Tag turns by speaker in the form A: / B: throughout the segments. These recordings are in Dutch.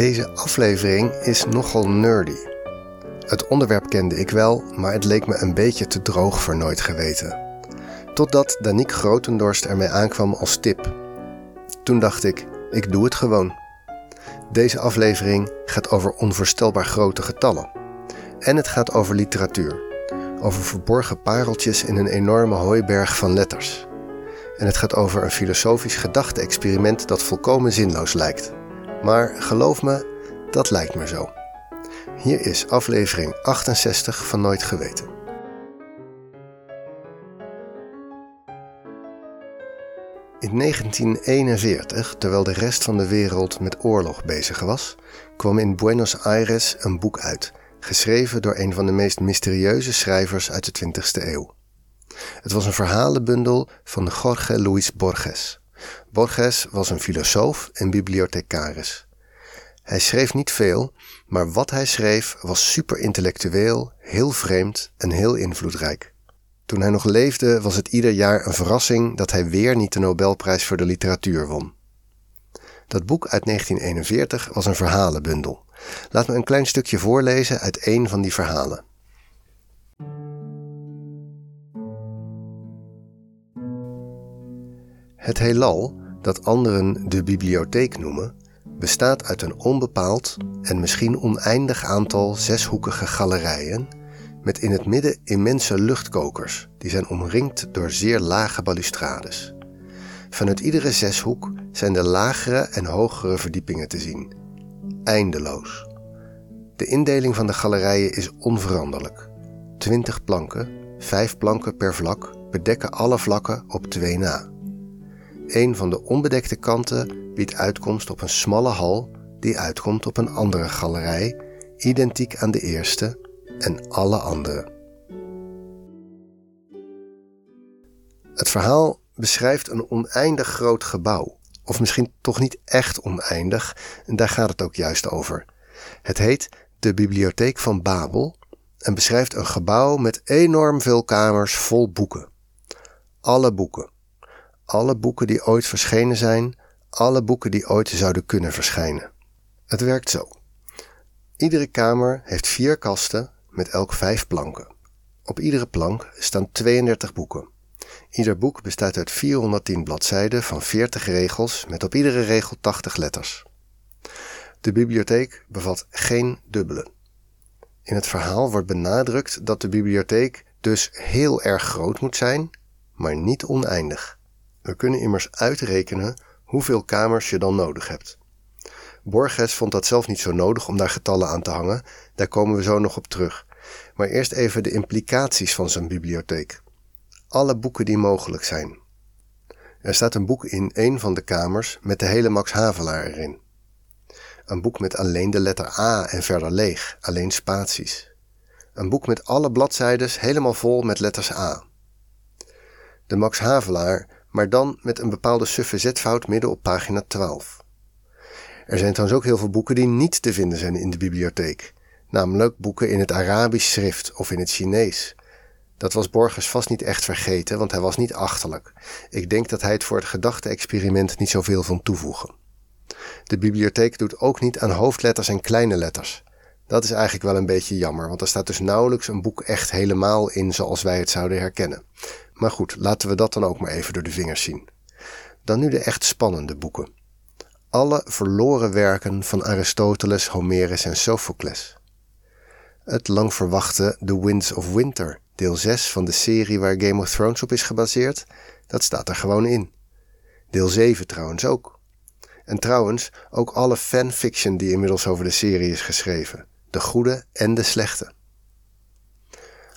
A: Deze aflevering is nogal nerdy. Het onderwerp kende ik wel, maar het leek me een beetje te droog voor nooit geweten. Totdat Danique Grotendorst ermee aankwam als tip. Toen dacht ik, ik doe het gewoon. Deze aflevering gaat over onvoorstelbaar grote getallen. En het gaat over literatuur. Over verborgen pareltjes in een enorme hooiberg van letters. En het gaat over een filosofisch gedachte-experiment dat volkomen zinloos lijkt. Maar geloof me, dat lijkt me zo. Hier is aflevering 68 van Nooit Geweten. In 1941, terwijl de rest van de wereld met oorlog bezig was, kwam in Buenos Aires een boek uit, geschreven door een van de meest mysterieuze schrijvers uit de 20e eeuw. Het was een verhalenbundel van Jorge Luis Borges. Borges was een filosoof en bibliothecaris. Hij schreef niet veel, maar wat hij schreef was super intellectueel, heel vreemd en heel invloedrijk. Toen hij nog leefde was het ieder jaar een verrassing dat hij weer niet de Nobelprijs voor de literatuur won. Dat boek uit 1941 was een verhalenbundel. Laat me een klein stukje voorlezen uit een van die verhalen. Het heelal, dat anderen de bibliotheek noemen, bestaat uit een onbepaald en misschien oneindig aantal zeshoekige galerijen met in het midden immense luchtkokers die zijn omringd door zeer lage balustrades. Vanuit iedere zeshoek zijn de lagere en hogere verdiepingen te zien. Eindeloos. De indeling van de galerijen is onveranderlijk. Twintig planken, vijf planken per vlak, bedekken alle vlakken op twee na. Een van de onbedekte kanten biedt uitkomst op een smalle hal die uitkomt op een andere galerij, identiek aan de eerste en alle andere. Het verhaal beschrijft een oneindig groot gebouw, of misschien toch niet echt oneindig, en daar gaat het ook juist over. Het heet de Bibliotheek van Babel en beschrijft een gebouw met enorm veel kamers vol boeken. Alle boeken alle boeken die ooit verschenen zijn, alle boeken die ooit zouden kunnen verschijnen. Het werkt zo. Iedere kamer heeft vier kasten met elk vijf planken. Op iedere plank staan 32 boeken. Ieder boek bestaat uit 410 bladzijden van 40 regels met op iedere regel 80 letters. De bibliotheek bevat geen dubbele. In het verhaal wordt benadrukt dat de bibliotheek dus heel erg groot moet zijn, maar niet oneindig. We kunnen immers uitrekenen hoeveel kamers je dan nodig hebt. Borges vond dat zelf niet zo nodig om daar getallen aan te hangen, daar komen we zo nog op terug. Maar eerst even de implicaties van zijn bibliotheek. Alle boeken die mogelijk zijn. Er staat een boek in een van de kamers met de hele Max Havelaar erin. Een boek met alleen de letter A en verder leeg, alleen spaties. Een boek met alle bladzijdes helemaal vol met letters A. De Max Havelaar maar dan met een bepaalde suffe zetfout midden op pagina 12. Er zijn trouwens ook heel veel boeken die niet te vinden zijn in de bibliotheek, namelijk boeken in het Arabisch schrift of in het Chinees. Dat was Borges vast niet echt vergeten, want hij was niet achterlijk. Ik denk dat hij het voor het gedachte-experiment niet zoveel van toevoegen. De bibliotheek doet ook niet aan hoofdletters en kleine letters. Dat is eigenlijk wel een beetje jammer, want er staat dus nauwelijks een boek echt helemaal in zoals wij het zouden herkennen. Maar goed, laten we dat dan ook maar even door de vingers zien. Dan nu de echt spannende boeken. Alle verloren werken van Aristoteles, Homerus en Sophocles. Het lang verwachte The Winds of Winter, deel 6 van de serie waar Game of Thrones op is gebaseerd, dat staat er gewoon in. Deel 7 trouwens ook. En trouwens ook alle fanfiction die inmiddels over de serie is geschreven, de goede en de slechte.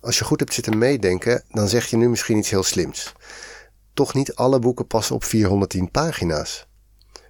A: Als je goed hebt zitten meedenken, dan zeg je nu misschien iets heel slims. Toch niet alle boeken passen op 410 pagina's.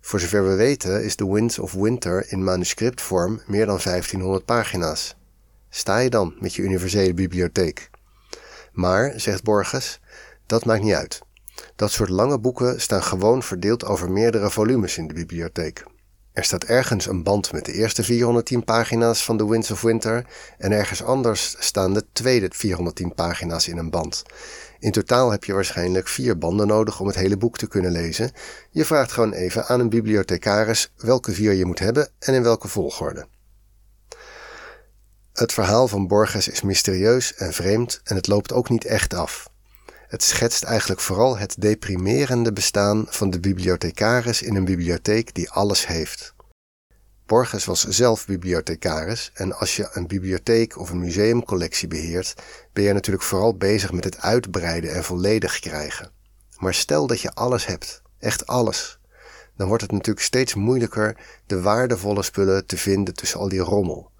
A: Voor zover we weten is The Winds of Winter in manuscriptvorm meer dan 1500 pagina's. Sta je dan met je universele bibliotheek? Maar, zegt Borges, dat maakt niet uit. Dat soort lange boeken staan gewoon verdeeld over meerdere volumes in de bibliotheek. Er staat ergens een band met de eerste 410 pagina's van The Winds of Winter en ergens anders staan de tweede 410 pagina's in een band. In totaal heb je waarschijnlijk vier banden nodig om het hele boek te kunnen lezen. Je vraagt gewoon even aan een bibliothecaris welke vier je moet hebben en in welke volgorde. Het verhaal van Borges is mysterieus en vreemd en het loopt ook niet echt af. Het schetst eigenlijk vooral het deprimerende bestaan van de bibliothecaris in een bibliotheek die alles heeft. Borges was zelf bibliothecaris en als je een bibliotheek of een museumcollectie beheert, ben je natuurlijk vooral bezig met het uitbreiden en volledig krijgen. Maar stel dat je alles hebt, echt alles, dan wordt het natuurlijk steeds moeilijker de waardevolle spullen te vinden tussen al die rommel.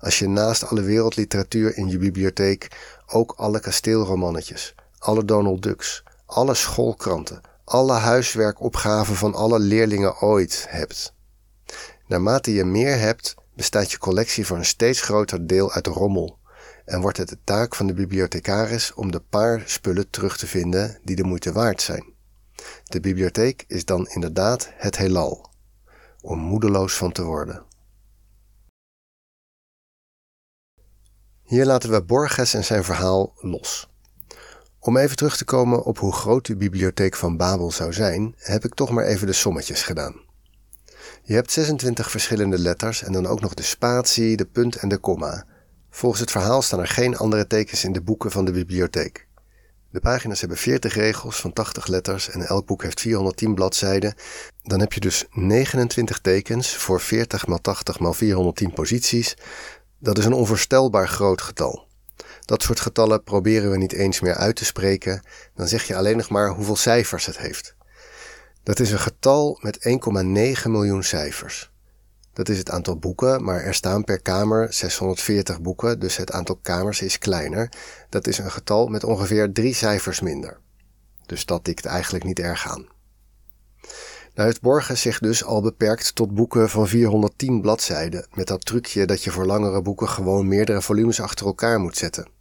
A: Als je naast alle wereldliteratuur in je bibliotheek ook alle kasteelromannetjes, alle Donald Ducks, alle schoolkranten, alle huiswerkopgaven van alle leerlingen ooit hebt. Naarmate je meer hebt, bestaat je collectie voor een steeds groter deel uit rommel en wordt het de taak van de bibliothecaris om de paar spullen terug te vinden die de moeite waard zijn. De bibliotheek is dan inderdaad het heelal, om moedeloos van te worden. Hier laten we Borges en zijn verhaal los. Om even terug te komen op hoe groot de bibliotheek van Babel zou zijn, heb ik toch maar even de sommetjes gedaan. Je hebt 26 verschillende letters en dan ook nog de spatie, de punt en de komma. Volgens het verhaal staan er geen andere tekens in de boeken van de bibliotheek. De pagina's hebben 40 regels van 80 letters en elk boek heeft 410 bladzijden. Dan heb je dus 29 tekens voor 40 x 80 x 410 posities. Dat is een onvoorstelbaar groot getal. Dat soort getallen proberen we niet eens meer uit te spreken, dan zeg je alleen nog maar hoeveel cijfers het heeft. Dat is een getal met 1,9 miljoen cijfers. Dat is het aantal boeken, maar er staan per kamer 640 boeken, dus het aantal kamers is kleiner. Dat is een getal met ongeveer drie cijfers minder. Dus dat tikt eigenlijk niet erg aan. Nou heeft Borges zich dus al beperkt tot boeken van 410 bladzijden, met dat trucje dat je voor langere boeken gewoon meerdere volumes achter elkaar moet zetten.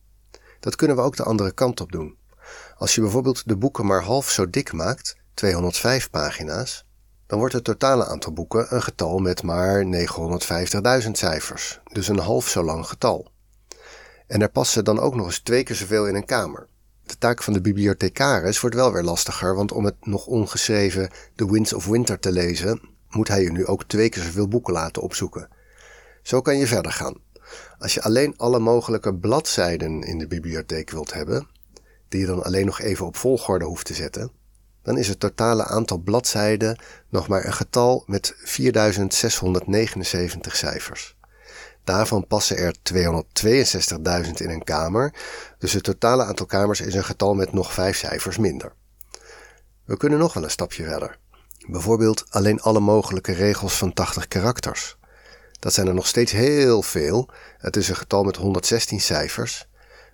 A: Dat kunnen we ook de andere kant op doen. Als je bijvoorbeeld de boeken maar half zo dik maakt, 205 pagina's, dan wordt het totale aantal boeken een getal met maar 950.000 cijfers, dus een half zo lang getal. En er passen dan ook nog eens twee keer zoveel in een kamer. De taak van de bibliothecaris wordt wel weer lastiger, want om het nog ongeschreven The Winds of Winter te lezen, moet hij je nu ook twee keer zoveel boeken laten opzoeken. Zo kan je verder gaan. Als je alleen alle mogelijke bladzijden in de bibliotheek wilt hebben, die je dan alleen nog even op volgorde hoeft te zetten, dan is het totale aantal bladzijden nog maar een getal met 4679 cijfers. Daarvan passen er 262.000 in een kamer, dus het totale aantal kamers is een getal met nog 5 cijfers minder. We kunnen nog wel een stapje verder. Bijvoorbeeld alleen alle mogelijke regels van 80 karakters. Dat zijn er nog steeds heel veel. Het is een getal met 116 cijfers.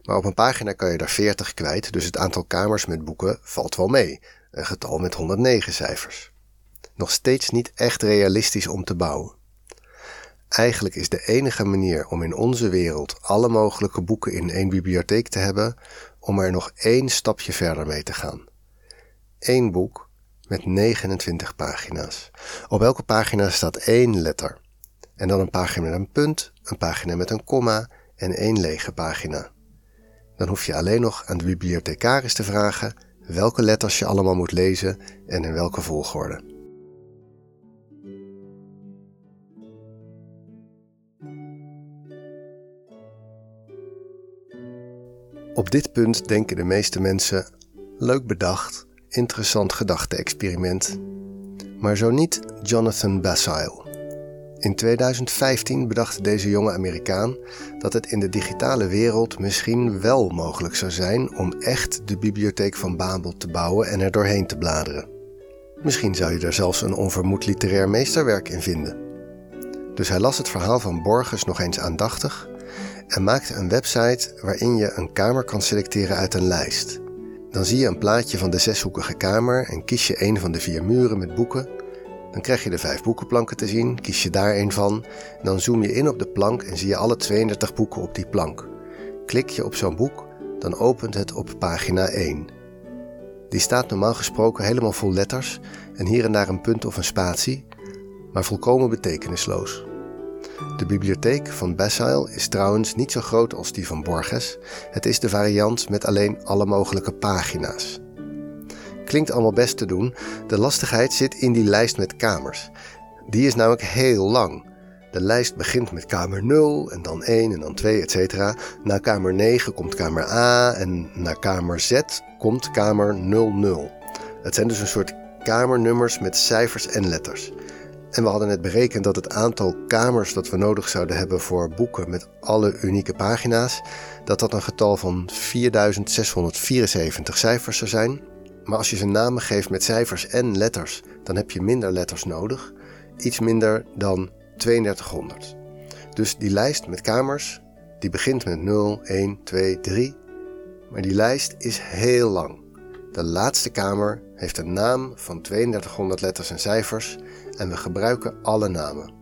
A: Maar op een pagina kan je daar 40 kwijt, dus het aantal kamers met boeken valt wel mee een getal met 109 cijfers. Nog steeds niet echt realistisch om te bouwen. Eigenlijk is de enige manier om in onze wereld alle mogelijke boeken in één bibliotheek te hebben, om er nog één stapje verder mee te gaan. Eén boek met 29 pagina's. Op elke pagina staat één letter. En dan een pagina met een punt, een pagina met een komma en één lege pagina. Dan hoef je alleen nog aan de bibliothecaris te vragen welke letters je allemaal moet lezen en in welke volgorde. Op dit punt denken de meeste mensen: leuk bedacht, interessant gedachte-experiment. Maar zo niet Jonathan Basile. In 2015 bedacht deze jonge Amerikaan dat het in de digitale wereld misschien wel mogelijk zou zijn om echt de bibliotheek van Babel te bouwen en er doorheen te bladeren. Misschien zou je er zelfs een onvermoed literair meesterwerk in vinden. Dus hij las het verhaal van Borges nog eens aandachtig en maakte een website waarin je een kamer kan selecteren uit een lijst. Dan zie je een plaatje van de zeshoekige kamer en kies je een van de vier muren met boeken dan krijg je de vijf boekenplanken te zien, kies je daar een van. Dan zoom je in op de plank en zie je alle 32 boeken op die plank. Klik je op zo'n boek, dan opent het op pagina 1. Die staat normaal gesproken helemaal vol letters en hier en daar een punt of een spatie. maar volkomen betekenisloos. De bibliotheek van Basile is trouwens niet zo groot als die van Borges. Het is de variant met alleen alle mogelijke pagina's. Klinkt allemaal best te doen. De lastigheid zit in die lijst met kamers. Die is namelijk heel lang. De lijst begint met kamer 0 en dan 1 en dan 2, etc. Na kamer 9 komt kamer A en na kamer Z komt kamer 00. Het zijn dus een soort kamernummers met cijfers en letters. En we hadden net berekend dat het aantal kamers dat we nodig zouden hebben voor boeken met alle unieke pagina's, dat dat een getal van 4674 cijfers zou zijn. Maar als je ze namen geeft met cijfers en letters, dan heb je minder letters nodig. Iets minder dan 3200. Dus die lijst met kamers, die begint met 0, 1, 2, 3. Maar die lijst is heel lang. De laatste kamer heeft een naam van 3200 letters en cijfers en we gebruiken alle namen.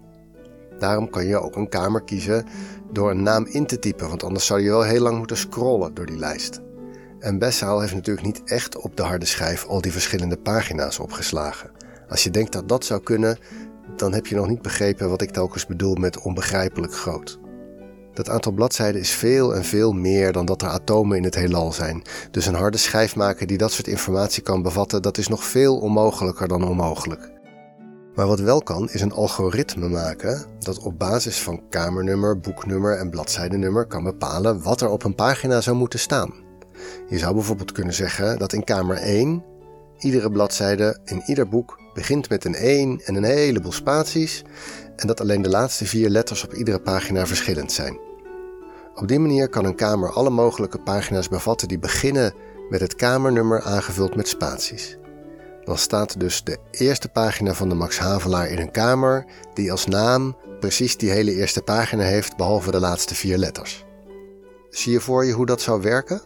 A: Daarom kan je ook een kamer kiezen door een naam in te typen, want anders zou je wel heel lang moeten scrollen door die lijst. En Bessaal heeft natuurlijk niet echt op de harde schijf al die verschillende pagina's opgeslagen. Als je denkt dat dat zou kunnen, dan heb je nog niet begrepen wat ik telkens bedoel met onbegrijpelijk groot. Dat aantal bladzijden is veel en veel meer dan dat er atomen in het heelal zijn. Dus een harde schijf maken die dat soort informatie kan bevatten, dat is nog veel onmogelijker dan onmogelijk. Maar wat wel kan, is een algoritme maken dat op basis van kamernummer, boeknummer en bladzijdenummer kan bepalen wat er op een pagina zou moeten staan. Je zou bijvoorbeeld kunnen zeggen dat in kamer 1 iedere bladzijde in ieder boek begint met een 1 en een heleboel spaties en dat alleen de laatste vier letters op iedere pagina verschillend zijn. Op die manier kan een kamer alle mogelijke pagina's bevatten die beginnen met het kamernummer aangevuld met spaties. Dan staat dus de eerste pagina van de Max Havelaar in een kamer die als naam precies die hele eerste pagina heeft behalve de laatste vier letters. Zie je voor je hoe dat zou werken?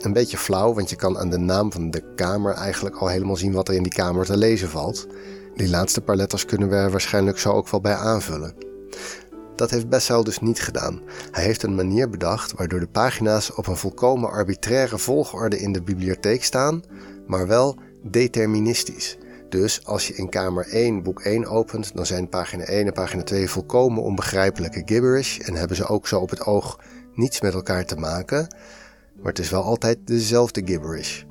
A: Een beetje flauw, want je kan aan de naam van de kamer eigenlijk al helemaal zien wat er in die kamer te lezen valt. Die laatste paar letters kunnen we er waarschijnlijk zo ook wel bij aanvullen. Dat heeft Bessel dus niet gedaan. Hij heeft een manier bedacht waardoor de pagina's op een volkomen arbitraire volgorde in de bibliotheek staan, maar wel deterministisch. Dus als je in kamer 1 boek 1 opent, dan zijn pagina 1 en pagina 2 volkomen onbegrijpelijke gibberish en hebben ze ook zo op het oog niets met elkaar te maken, maar het is wel altijd dezelfde gibberish.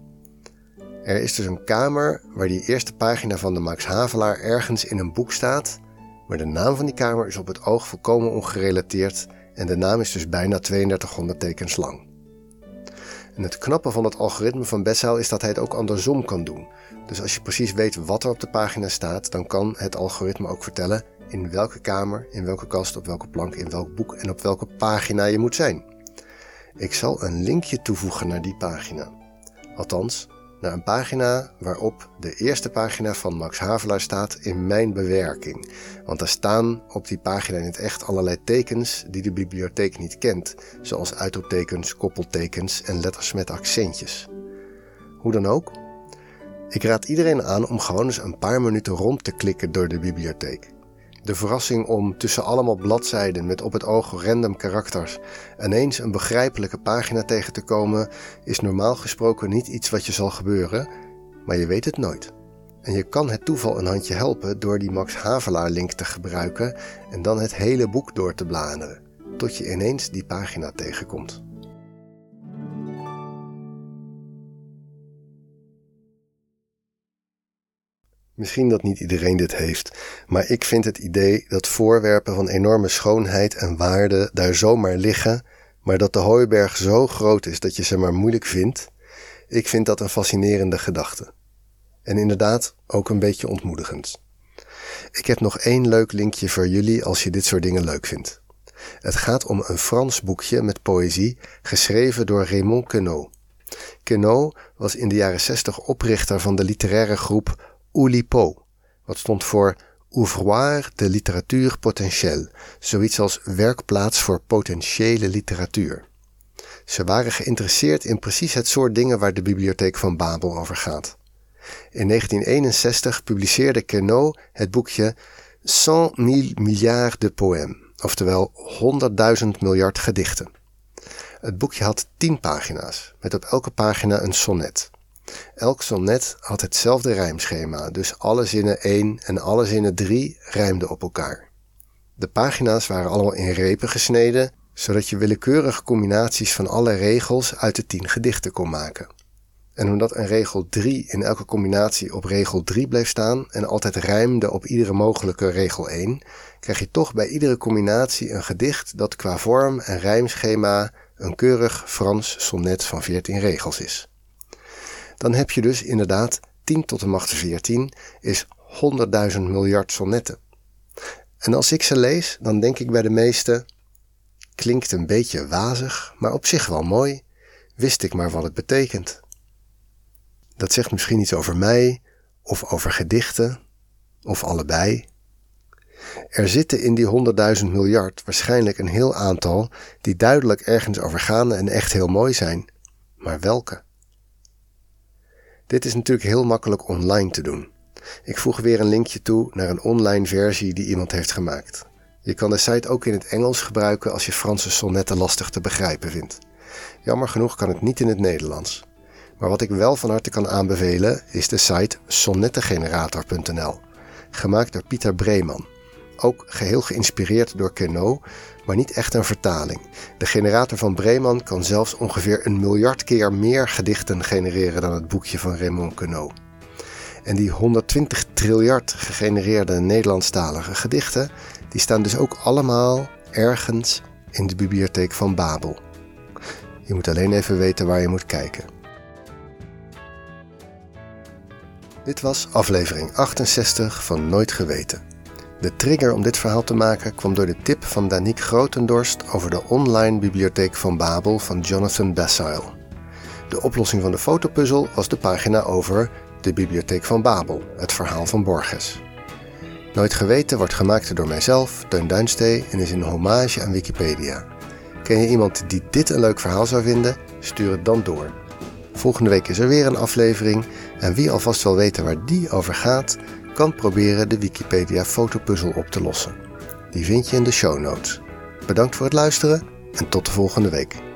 A: Er is dus een kamer waar die eerste pagina van de Max Havelaar ergens in een boek staat, maar de naam van die kamer is op het oog volkomen ongerelateerd en de naam is dus bijna 3200 tekens lang. En het knappe van het algoritme van Bessel is dat hij het ook andersom kan doen. Dus als je precies weet wat er op de pagina staat, dan kan het algoritme ook vertellen in welke kamer, in welke kast, op welke plank, in welk boek en op welke pagina je moet zijn. Ik zal een linkje toevoegen naar die pagina. Althans, naar een pagina waarop de eerste pagina van Max Havelaar staat in mijn bewerking. Want er staan op die pagina in het echt allerlei tekens die de bibliotheek niet kent, zoals uitroeptekens, koppeltekens en letters met accentjes. Hoe dan ook, ik raad iedereen aan om gewoon eens een paar minuten rond te klikken door de bibliotheek. De verrassing om tussen allemaal bladzijden met op het oog random karakters ineens een begrijpelijke pagina tegen te komen, is normaal gesproken niet iets wat je zal gebeuren, maar je weet het nooit. En je kan het toeval een handje helpen door die Max Havelaar link te gebruiken en dan het hele boek door te bladeren, tot je ineens die pagina tegenkomt. Misschien dat niet iedereen dit heeft, maar ik vind het idee dat voorwerpen van enorme schoonheid en waarde daar zomaar liggen, maar dat de hooiberg zo groot is dat je ze maar moeilijk vindt, ik vind dat een fascinerende gedachte. En inderdaad ook een beetje ontmoedigend. Ik heb nog één leuk linkje voor jullie als je dit soort dingen leuk vindt. Het gaat om een Frans boekje met poëzie geschreven door Raymond Queneau. Queneau was in de jaren 60 oprichter van de literaire groep Oulipo, wat stond voor Ouvroir de Literatuur Potentielle, zoiets als werkplaats voor potentiële literatuur. Ze waren geïnteresseerd in precies het soort dingen waar de Bibliotheek van Babel over gaat. In 1961 publiceerde Queneau het boekje Cent mille milliards de poèmes, oftewel 100.000 miljard gedichten. Het boekje had tien pagina's, met op elke pagina een sonnet. Elk sonnet had hetzelfde rijmschema, dus alle zinnen 1 en alle zinnen 3 rijmden op elkaar. De pagina's waren allemaal in repen gesneden, zodat je willekeurige combinaties van alle regels uit de 10 gedichten kon maken. En omdat een regel 3 in elke combinatie op regel 3 bleef staan en altijd rijmde op iedere mogelijke regel 1, krijg je toch bij iedere combinatie een gedicht dat qua vorm en rijmschema een keurig Frans sonnet van 14 regels is. Dan heb je dus inderdaad 10 tot de macht 14 is 100.000 miljard sonnetten. En als ik ze lees, dan denk ik bij de meeste: klinkt een beetje wazig, maar op zich wel mooi. Wist ik maar wat het betekent. Dat zegt misschien iets over mij, of over gedichten, of allebei. Er zitten in die honderdduizend miljard waarschijnlijk een heel aantal die duidelijk ergens over gaan en echt heel mooi zijn. Maar welke? Dit is natuurlijk heel makkelijk online te doen. Ik voeg weer een linkje toe naar een online versie die iemand heeft gemaakt. Je kan de site ook in het Engels gebruiken als je Franse sonnetten lastig te begrijpen vindt. Jammer genoeg kan het niet in het Nederlands. Maar wat ik wel van harte kan aanbevelen is de site sonnettengenerator.nl, gemaakt door Pieter Breeman. Ook geheel geïnspireerd door Queneau, maar niet echt een vertaling. De generator van Breeman kan zelfs ongeveer een miljard keer meer gedichten genereren dan het boekje van Raymond Queneau. En die 120 triljard gegenereerde Nederlandstalige gedichten, die staan dus ook allemaal ergens in de bibliotheek van Babel. Je moet alleen even weten waar je moet kijken. Dit was aflevering 68 van Nooit Geweten. De trigger om dit verhaal te maken kwam door de tip van Danique Grotendorst over de online bibliotheek van Babel van Jonathan Basile. De oplossing van de fotopuzzel was de pagina over de Bibliotheek van Babel, het verhaal van Borges. Nooit geweten wordt gemaakt door mijzelf, Teun Duinstee, en is een hommage aan Wikipedia. Ken je iemand die dit een leuk verhaal zou vinden? Stuur het dan door. Volgende week is er weer een aflevering en wie alvast wil weten waar die over gaat, kan proberen de Wikipedia fotopuzzel op te lossen. Die vind je in de show notes. Bedankt voor het luisteren en tot de volgende week.